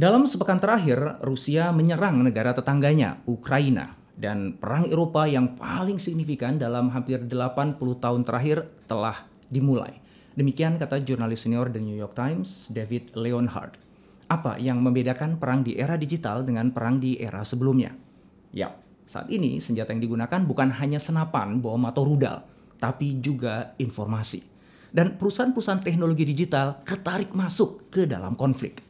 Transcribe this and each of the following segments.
Dalam sepekan terakhir, Rusia menyerang negara tetangganya, Ukraina. Dan perang Eropa yang paling signifikan dalam hampir 80 tahun terakhir telah dimulai. Demikian kata jurnalis senior The New York Times, David Leonhardt. Apa yang membedakan perang di era digital dengan perang di era sebelumnya? Ya, saat ini senjata yang digunakan bukan hanya senapan, bom, atau rudal, tapi juga informasi. Dan perusahaan-perusahaan teknologi digital ketarik masuk ke dalam konflik.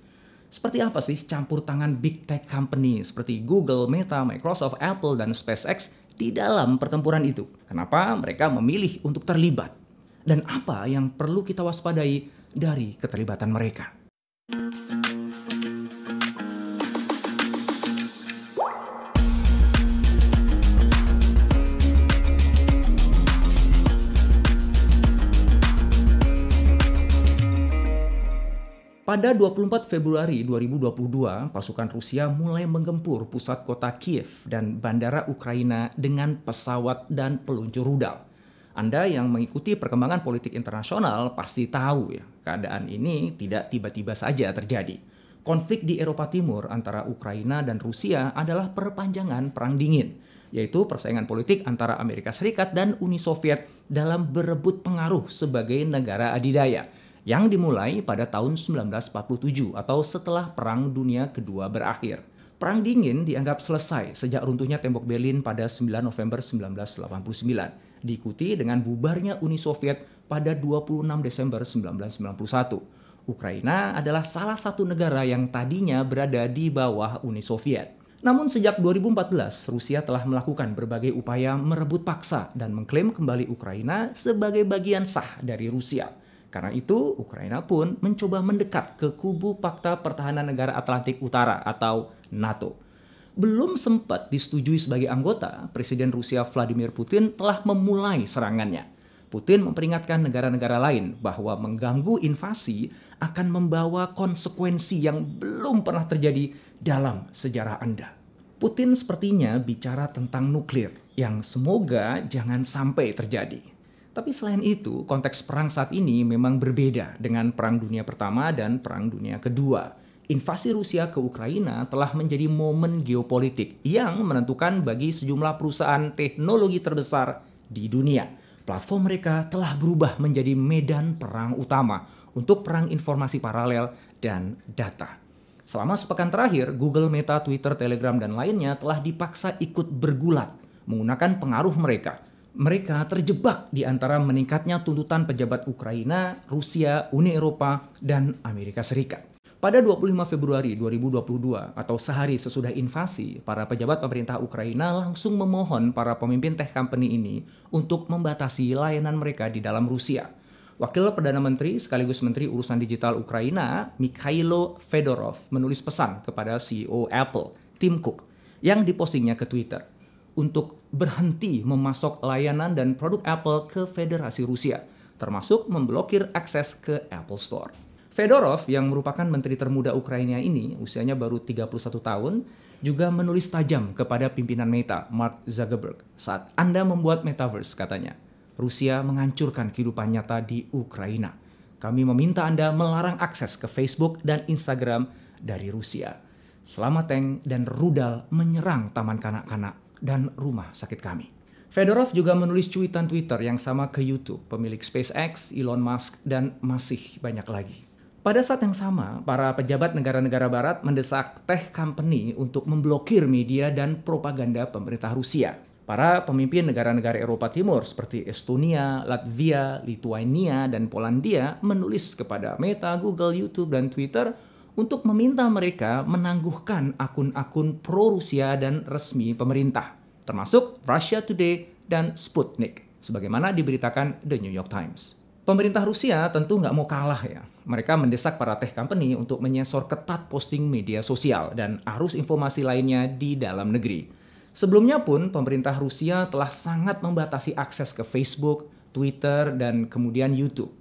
Seperti apa sih campur tangan big tech company seperti Google, Meta, Microsoft, Apple, dan SpaceX di dalam pertempuran itu? Kenapa mereka memilih untuk terlibat? Dan apa yang perlu kita waspadai dari keterlibatan mereka? Pada 24 Februari 2022, pasukan Rusia mulai menggempur pusat kota Kiev dan bandara Ukraina dengan pesawat dan peluncur rudal. Anda yang mengikuti perkembangan politik internasional pasti tahu ya, keadaan ini tidak tiba-tiba saja terjadi. Konflik di Eropa Timur antara Ukraina dan Rusia adalah perpanjangan perang dingin, yaitu persaingan politik antara Amerika Serikat dan Uni Soviet dalam berebut pengaruh sebagai negara adidaya yang dimulai pada tahun 1947 atau setelah Perang Dunia Kedua berakhir. Perang dingin dianggap selesai sejak runtuhnya tembok Berlin pada 9 November 1989, diikuti dengan bubarnya Uni Soviet pada 26 Desember 1991. Ukraina adalah salah satu negara yang tadinya berada di bawah Uni Soviet. Namun sejak 2014, Rusia telah melakukan berbagai upaya merebut paksa dan mengklaim kembali Ukraina sebagai bagian sah dari Rusia. Karena itu, Ukraina pun mencoba mendekat ke kubu Fakta Pertahanan Negara Atlantik Utara atau NATO. Belum sempat disetujui sebagai anggota, Presiden Rusia Vladimir Putin telah memulai serangannya. Putin memperingatkan negara-negara lain bahwa mengganggu invasi akan membawa konsekuensi yang belum pernah terjadi dalam sejarah Anda. Putin sepertinya bicara tentang nuklir yang semoga jangan sampai terjadi. Tapi selain itu, konteks perang saat ini memang berbeda dengan Perang Dunia Pertama dan Perang Dunia Kedua. Invasi Rusia ke Ukraina telah menjadi momen geopolitik yang menentukan bagi sejumlah perusahaan teknologi terbesar di dunia. Platform mereka telah berubah menjadi medan perang utama untuk perang informasi paralel dan data. Selama sepekan terakhir, Google, Meta, Twitter, Telegram, dan lainnya telah dipaksa ikut bergulat menggunakan pengaruh mereka mereka terjebak di antara meningkatnya tuntutan pejabat Ukraina, Rusia, Uni Eropa, dan Amerika Serikat. Pada 25 Februari 2022 atau sehari sesudah invasi, para pejabat pemerintah Ukraina langsung memohon para pemimpin tech company ini untuk membatasi layanan mereka di dalam Rusia. Wakil Perdana Menteri sekaligus Menteri Urusan Digital Ukraina, Mikhailo Fedorov, menulis pesan kepada CEO Apple, Tim Cook, yang dipostingnya ke Twitter untuk berhenti memasok layanan dan produk Apple ke Federasi Rusia, termasuk memblokir akses ke Apple Store. Fedorov yang merupakan menteri termuda Ukraina ini, usianya baru 31 tahun, juga menulis tajam kepada pimpinan Meta, Mark Zuckerberg, saat Anda membuat metaverse, katanya. Rusia menghancurkan kehidupan nyata di Ukraina. Kami meminta Anda melarang akses ke Facebook dan Instagram dari Rusia. Selama tank dan rudal menyerang taman kanak-kanak dan rumah sakit kami. Fedorov juga menulis cuitan Twitter yang sama ke YouTube, pemilik SpaceX, Elon Musk, dan masih banyak lagi. Pada saat yang sama, para pejabat negara-negara barat mendesak tech company untuk memblokir media dan propaganda pemerintah Rusia. Para pemimpin negara-negara Eropa Timur seperti Estonia, Latvia, Lithuania, dan Polandia menulis kepada Meta, Google, YouTube, dan Twitter untuk meminta mereka menangguhkan akun-akun pro-Rusia dan resmi pemerintah, termasuk Russia Today dan Sputnik, sebagaimana diberitakan The New York Times. Pemerintah Rusia tentu nggak mau kalah ya. Mereka mendesak para tech company untuk menyensor ketat posting media sosial dan arus informasi lainnya di dalam negeri. Sebelumnya pun pemerintah Rusia telah sangat membatasi akses ke Facebook, Twitter, dan kemudian YouTube.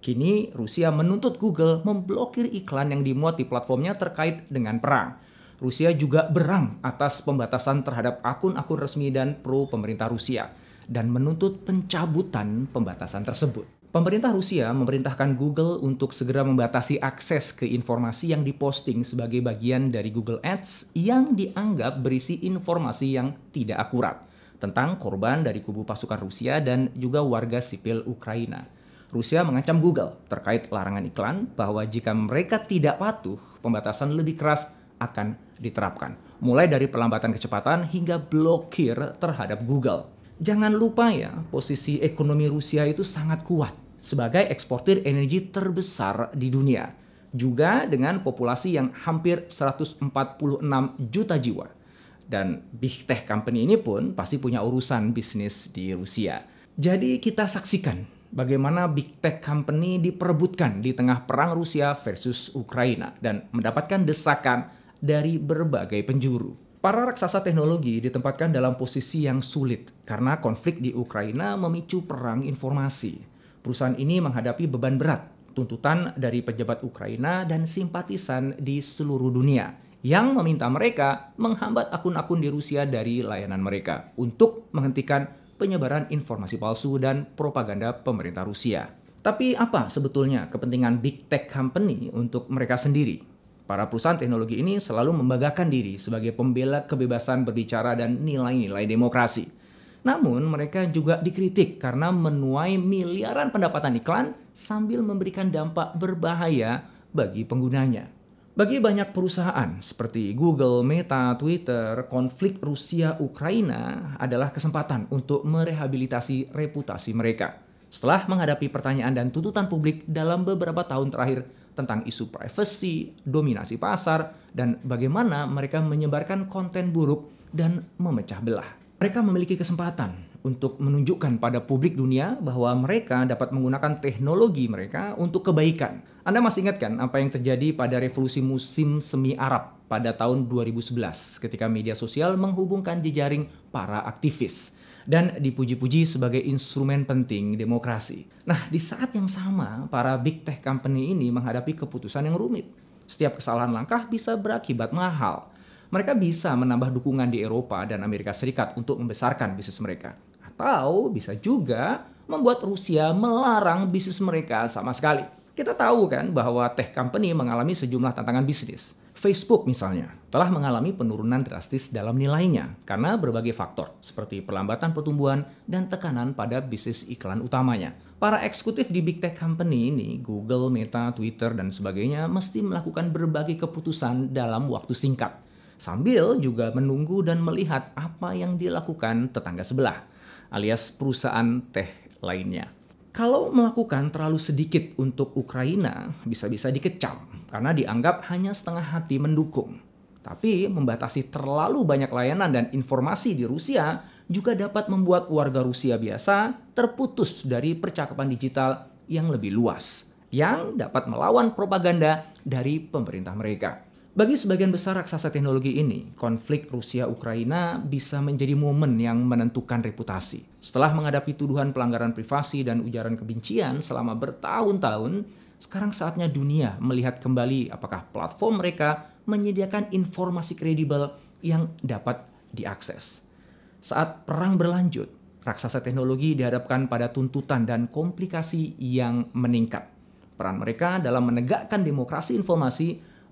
Kini Rusia menuntut Google memblokir iklan yang dimuat di platformnya terkait dengan perang. Rusia juga berang atas pembatasan terhadap akun-akun resmi dan pro pemerintah Rusia dan menuntut pencabutan pembatasan tersebut. Pemerintah Rusia memerintahkan Google untuk segera membatasi akses ke informasi yang diposting sebagai bagian dari Google Ads yang dianggap berisi informasi yang tidak akurat tentang korban dari kubu pasukan Rusia dan juga warga sipil Ukraina. Rusia mengancam Google terkait larangan iklan bahwa jika mereka tidak patuh, pembatasan lebih keras akan diterapkan. Mulai dari pelambatan kecepatan hingga blokir terhadap Google. Jangan lupa ya, posisi ekonomi Rusia itu sangat kuat sebagai eksportir energi terbesar di dunia. Juga dengan populasi yang hampir 146 juta jiwa. Dan big tech company ini pun pasti punya urusan bisnis di Rusia. Jadi kita saksikan bagaimana big tech company diperebutkan di tengah perang Rusia versus Ukraina dan mendapatkan desakan dari berbagai penjuru. Para raksasa teknologi ditempatkan dalam posisi yang sulit karena konflik di Ukraina memicu perang informasi perusahaan ini menghadapi beban berat, tuntutan dari pejabat Ukraina dan simpatisan di seluruh dunia yang meminta mereka menghambat akun-akun di Rusia dari layanan mereka untuk menghentikan penyebaran informasi palsu dan propaganda pemerintah Rusia. Tapi apa sebetulnya kepentingan big tech company untuk mereka sendiri? Para perusahaan teknologi ini selalu membanggakan diri sebagai pembela kebebasan berbicara dan nilai-nilai demokrasi. Namun mereka juga dikritik karena menuai miliaran pendapatan iklan sambil memberikan dampak berbahaya bagi penggunanya. Bagi banyak perusahaan seperti Google, Meta, Twitter, konflik Rusia-Ukraina adalah kesempatan untuk merehabilitasi reputasi mereka. Setelah menghadapi pertanyaan dan tuntutan publik dalam beberapa tahun terakhir tentang isu privacy, dominasi pasar, dan bagaimana mereka menyebarkan konten buruk dan memecah belah mereka memiliki kesempatan untuk menunjukkan pada publik dunia bahwa mereka dapat menggunakan teknologi mereka untuk kebaikan. Anda masih ingat kan apa yang terjadi pada revolusi musim semi Arab pada tahun 2011 ketika media sosial menghubungkan jejaring para aktivis dan dipuji-puji sebagai instrumen penting demokrasi. Nah, di saat yang sama, para big tech company ini menghadapi keputusan yang rumit. Setiap kesalahan langkah bisa berakibat mahal mereka bisa menambah dukungan di Eropa dan Amerika Serikat untuk membesarkan bisnis mereka. Atau bisa juga membuat Rusia melarang bisnis mereka sama sekali. Kita tahu kan bahwa tech company mengalami sejumlah tantangan bisnis. Facebook misalnya telah mengalami penurunan drastis dalam nilainya karena berbagai faktor seperti perlambatan pertumbuhan dan tekanan pada bisnis iklan utamanya. Para eksekutif di big tech company ini, Google, Meta, Twitter, dan sebagainya mesti melakukan berbagai keputusan dalam waktu singkat sambil juga menunggu dan melihat apa yang dilakukan tetangga sebelah, alias perusahaan teh lainnya. Kalau melakukan terlalu sedikit untuk Ukraina, bisa-bisa dikecam karena dianggap hanya setengah hati mendukung. Tapi membatasi terlalu banyak layanan dan informasi di Rusia juga dapat membuat warga Rusia biasa terputus dari percakapan digital yang lebih luas, yang dapat melawan propaganda dari pemerintah mereka. Bagi sebagian besar raksasa teknologi ini, konflik Rusia-Ukraina bisa menjadi momen yang menentukan reputasi. Setelah menghadapi tuduhan pelanggaran privasi dan ujaran kebencian selama bertahun-tahun, sekarang saatnya dunia melihat kembali apakah platform mereka menyediakan informasi kredibel yang dapat diakses. Saat perang berlanjut, raksasa teknologi dihadapkan pada tuntutan dan komplikasi yang meningkat. Peran mereka dalam menegakkan demokrasi informasi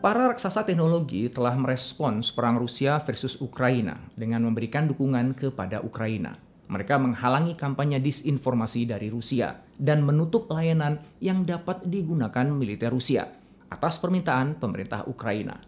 Para raksasa teknologi telah merespons perang Rusia versus Ukraina dengan memberikan dukungan kepada Ukraina. Mereka menghalangi kampanye disinformasi dari Rusia dan menutup layanan yang dapat digunakan militer Rusia atas permintaan pemerintah Ukraina.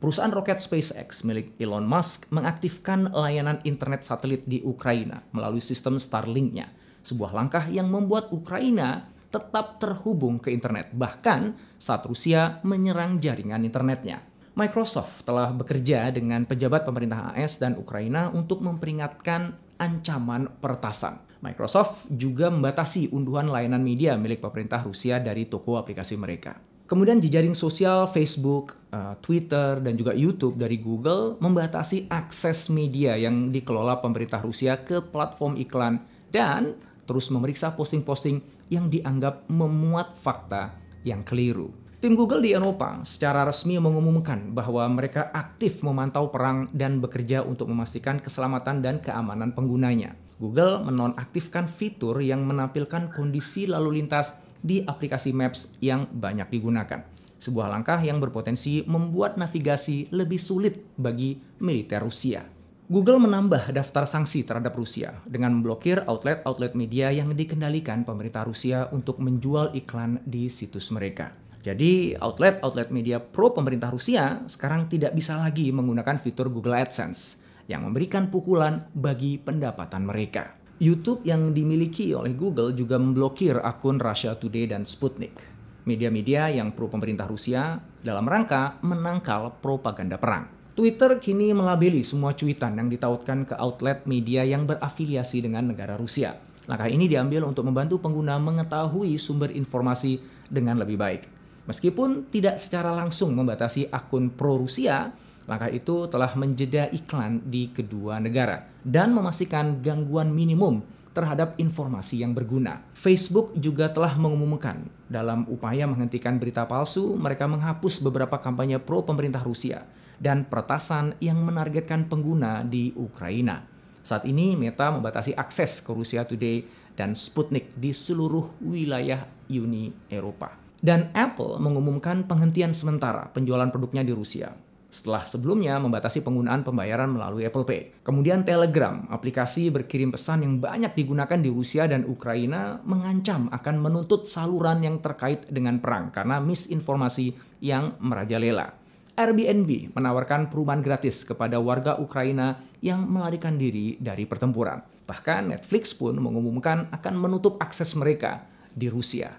Perusahaan roket SpaceX milik Elon Musk mengaktifkan layanan internet satelit di Ukraina melalui sistem Starlink-nya, sebuah langkah yang membuat Ukraina tetap terhubung ke internet, bahkan saat Rusia menyerang jaringan internetnya. Microsoft telah bekerja dengan pejabat pemerintah AS dan Ukraina untuk memperingatkan ancaman pertasan. Microsoft juga membatasi unduhan layanan media milik pemerintah Rusia dari toko aplikasi mereka. Kemudian jejaring sosial Facebook, eh, Twitter, dan juga YouTube dari Google membatasi akses media yang dikelola pemerintah Rusia ke platform iklan dan terus memeriksa posting-posting yang dianggap memuat fakta yang keliru. Tim Google di Eropa secara resmi mengumumkan bahwa mereka aktif memantau perang dan bekerja untuk memastikan keselamatan dan keamanan penggunanya. Google menonaktifkan fitur yang menampilkan kondisi lalu lintas di aplikasi Maps yang banyak digunakan. Sebuah langkah yang berpotensi membuat navigasi lebih sulit bagi militer Rusia. Google menambah daftar sanksi terhadap Rusia dengan memblokir outlet-outlet media yang dikendalikan pemerintah Rusia untuk menjual iklan di situs mereka. Jadi outlet-outlet media pro pemerintah Rusia sekarang tidak bisa lagi menggunakan fitur Google AdSense yang memberikan pukulan bagi pendapatan mereka. YouTube yang dimiliki oleh Google juga memblokir akun Russia Today dan Sputnik, media-media yang pro pemerintah Rusia dalam rangka menangkal propaganda perang. Twitter kini melabeli semua cuitan yang ditautkan ke outlet media yang berafiliasi dengan negara Rusia. Langkah ini diambil untuk membantu pengguna mengetahui sumber informasi dengan lebih baik. Meskipun tidak secara langsung membatasi akun pro-Rusia, langkah itu telah menjeda iklan di kedua negara dan memastikan gangguan minimum terhadap informasi yang berguna. Facebook juga telah mengumumkan dalam upaya menghentikan berita palsu, mereka menghapus beberapa kampanye pro pemerintah Rusia dan peretasan yang menargetkan pengguna di Ukraina. Saat ini Meta membatasi akses ke Rusia Today dan Sputnik di seluruh wilayah Uni Eropa. Dan Apple mengumumkan penghentian sementara penjualan produknya di Rusia setelah sebelumnya membatasi penggunaan pembayaran melalui Apple Pay. Kemudian Telegram, aplikasi berkirim pesan yang banyak digunakan di Rusia dan Ukraina, mengancam akan menuntut saluran yang terkait dengan perang karena misinformasi yang merajalela. Airbnb menawarkan perumahan gratis kepada warga Ukraina yang melarikan diri dari pertempuran. Bahkan Netflix pun mengumumkan akan menutup akses mereka di Rusia.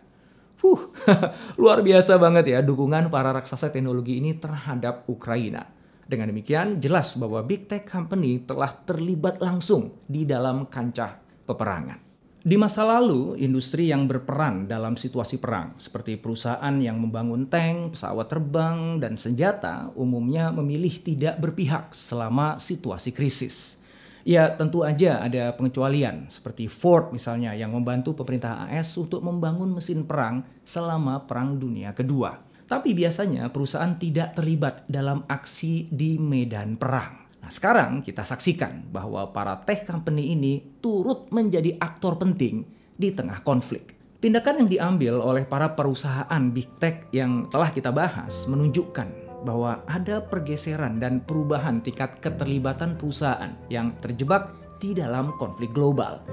Huh, luar biasa banget ya dukungan para raksasa teknologi ini terhadap Ukraina. Dengan demikian, jelas bahwa big tech company telah terlibat langsung di dalam kancah peperangan. Di masa lalu, industri yang berperan dalam situasi perang, seperti perusahaan yang membangun tank, pesawat terbang, dan senjata, umumnya memilih tidak berpihak selama situasi krisis. Ya tentu aja ada pengecualian seperti Ford misalnya yang membantu pemerintah AS untuk membangun mesin perang selama Perang Dunia Kedua. Tapi biasanya perusahaan tidak terlibat dalam aksi di medan perang. Nah sekarang kita saksikan bahwa para tech company ini turut menjadi aktor penting di tengah konflik. Tindakan yang diambil oleh para perusahaan big tech yang telah kita bahas menunjukkan bahwa ada pergeseran dan perubahan tingkat keterlibatan perusahaan yang terjebak di dalam konflik global.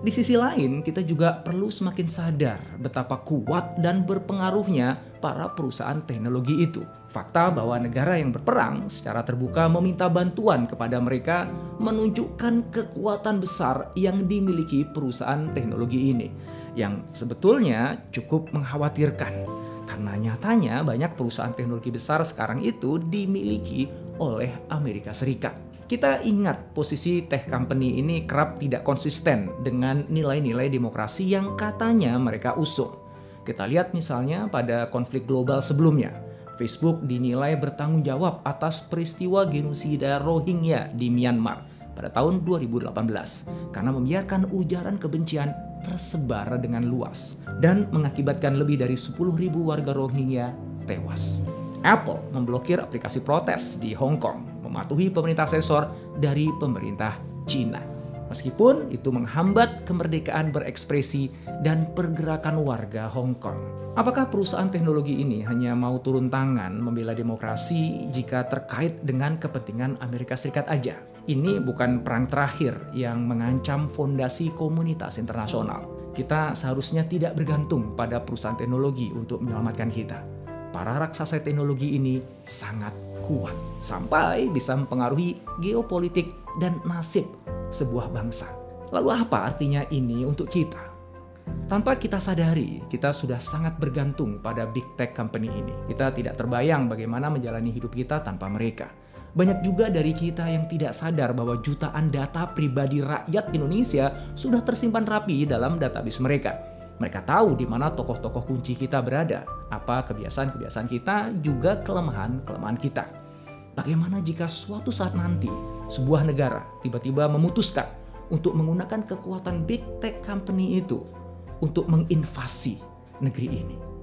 Di sisi lain, kita juga perlu semakin sadar betapa kuat dan berpengaruhnya para perusahaan teknologi itu. Fakta bahwa negara yang berperang secara terbuka meminta bantuan kepada mereka menunjukkan kekuatan besar yang dimiliki perusahaan teknologi ini, yang sebetulnya cukup mengkhawatirkan. Karena nyatanya banyak perusahaan teknologi besar sekarang itu dimiliki oleh Amerika Serikat. Kita ingat posisi tech company ini kerap tidak konsisten dengan nilai-nilai demokrasi yang katanya mereka usung. Kita lihat misalnya pada konflik global sebelumnya. Facebook dinilai bertanggung jawab atas peristiwa genosida Rohingya di Myanmar pada tahun 2018 karena membiarkan ujaran kebencian tersebar dengan luas dan mengakibatkan lebih dari 10.000 warga Rohingya tewas. Apple memblokir aplikasi protes di Hong Kong, mematuhi pemerintah sensor dari pemerintah Cina. Meskipun itu menghambat kemerdekaan berekspresi dan pergerakan warga Hong Kong. Apakah perusahaan teknologi ini hanya mau turun tangan membela demokrasi jika terkait dengan kepentingan Amerika Serikat aja? ini bukan perang terakhir yang mengancam fondasi komunitas internasional. Kita seharusnya tidak bergantung pada perusahaan teknologi untuk menyelamatkan kita. Para raksasa teknologi ini sangat kuat sampai bisa mempengaruhi geopolitik dan nasib sebuah bangsa. Lalu apa artinya ini untuk kita? Tanpa kita sadari, kita sudah sangat bergantung pada big tech company ini. Kita tidak terbayang bagaimana menjalani hidup kita tanpa mereka. Banyak juga dari kita yang tidak sadar bahwa jutaan data pribadi rakyat Indonesia sudah tersimpan rapi dalam database mereka. Mereka tahu di mana tokoh-tokoh kunci kita berada, apa kebiasaan-kebiasaan kita, juga kelemahan-kelemahan kita. Bagaimana jika suatu saat nanti sebuah negara tiba-tiba memutuskan untuk menggunakan kekuatan big tech company itu untuk menginvasi negeri ini?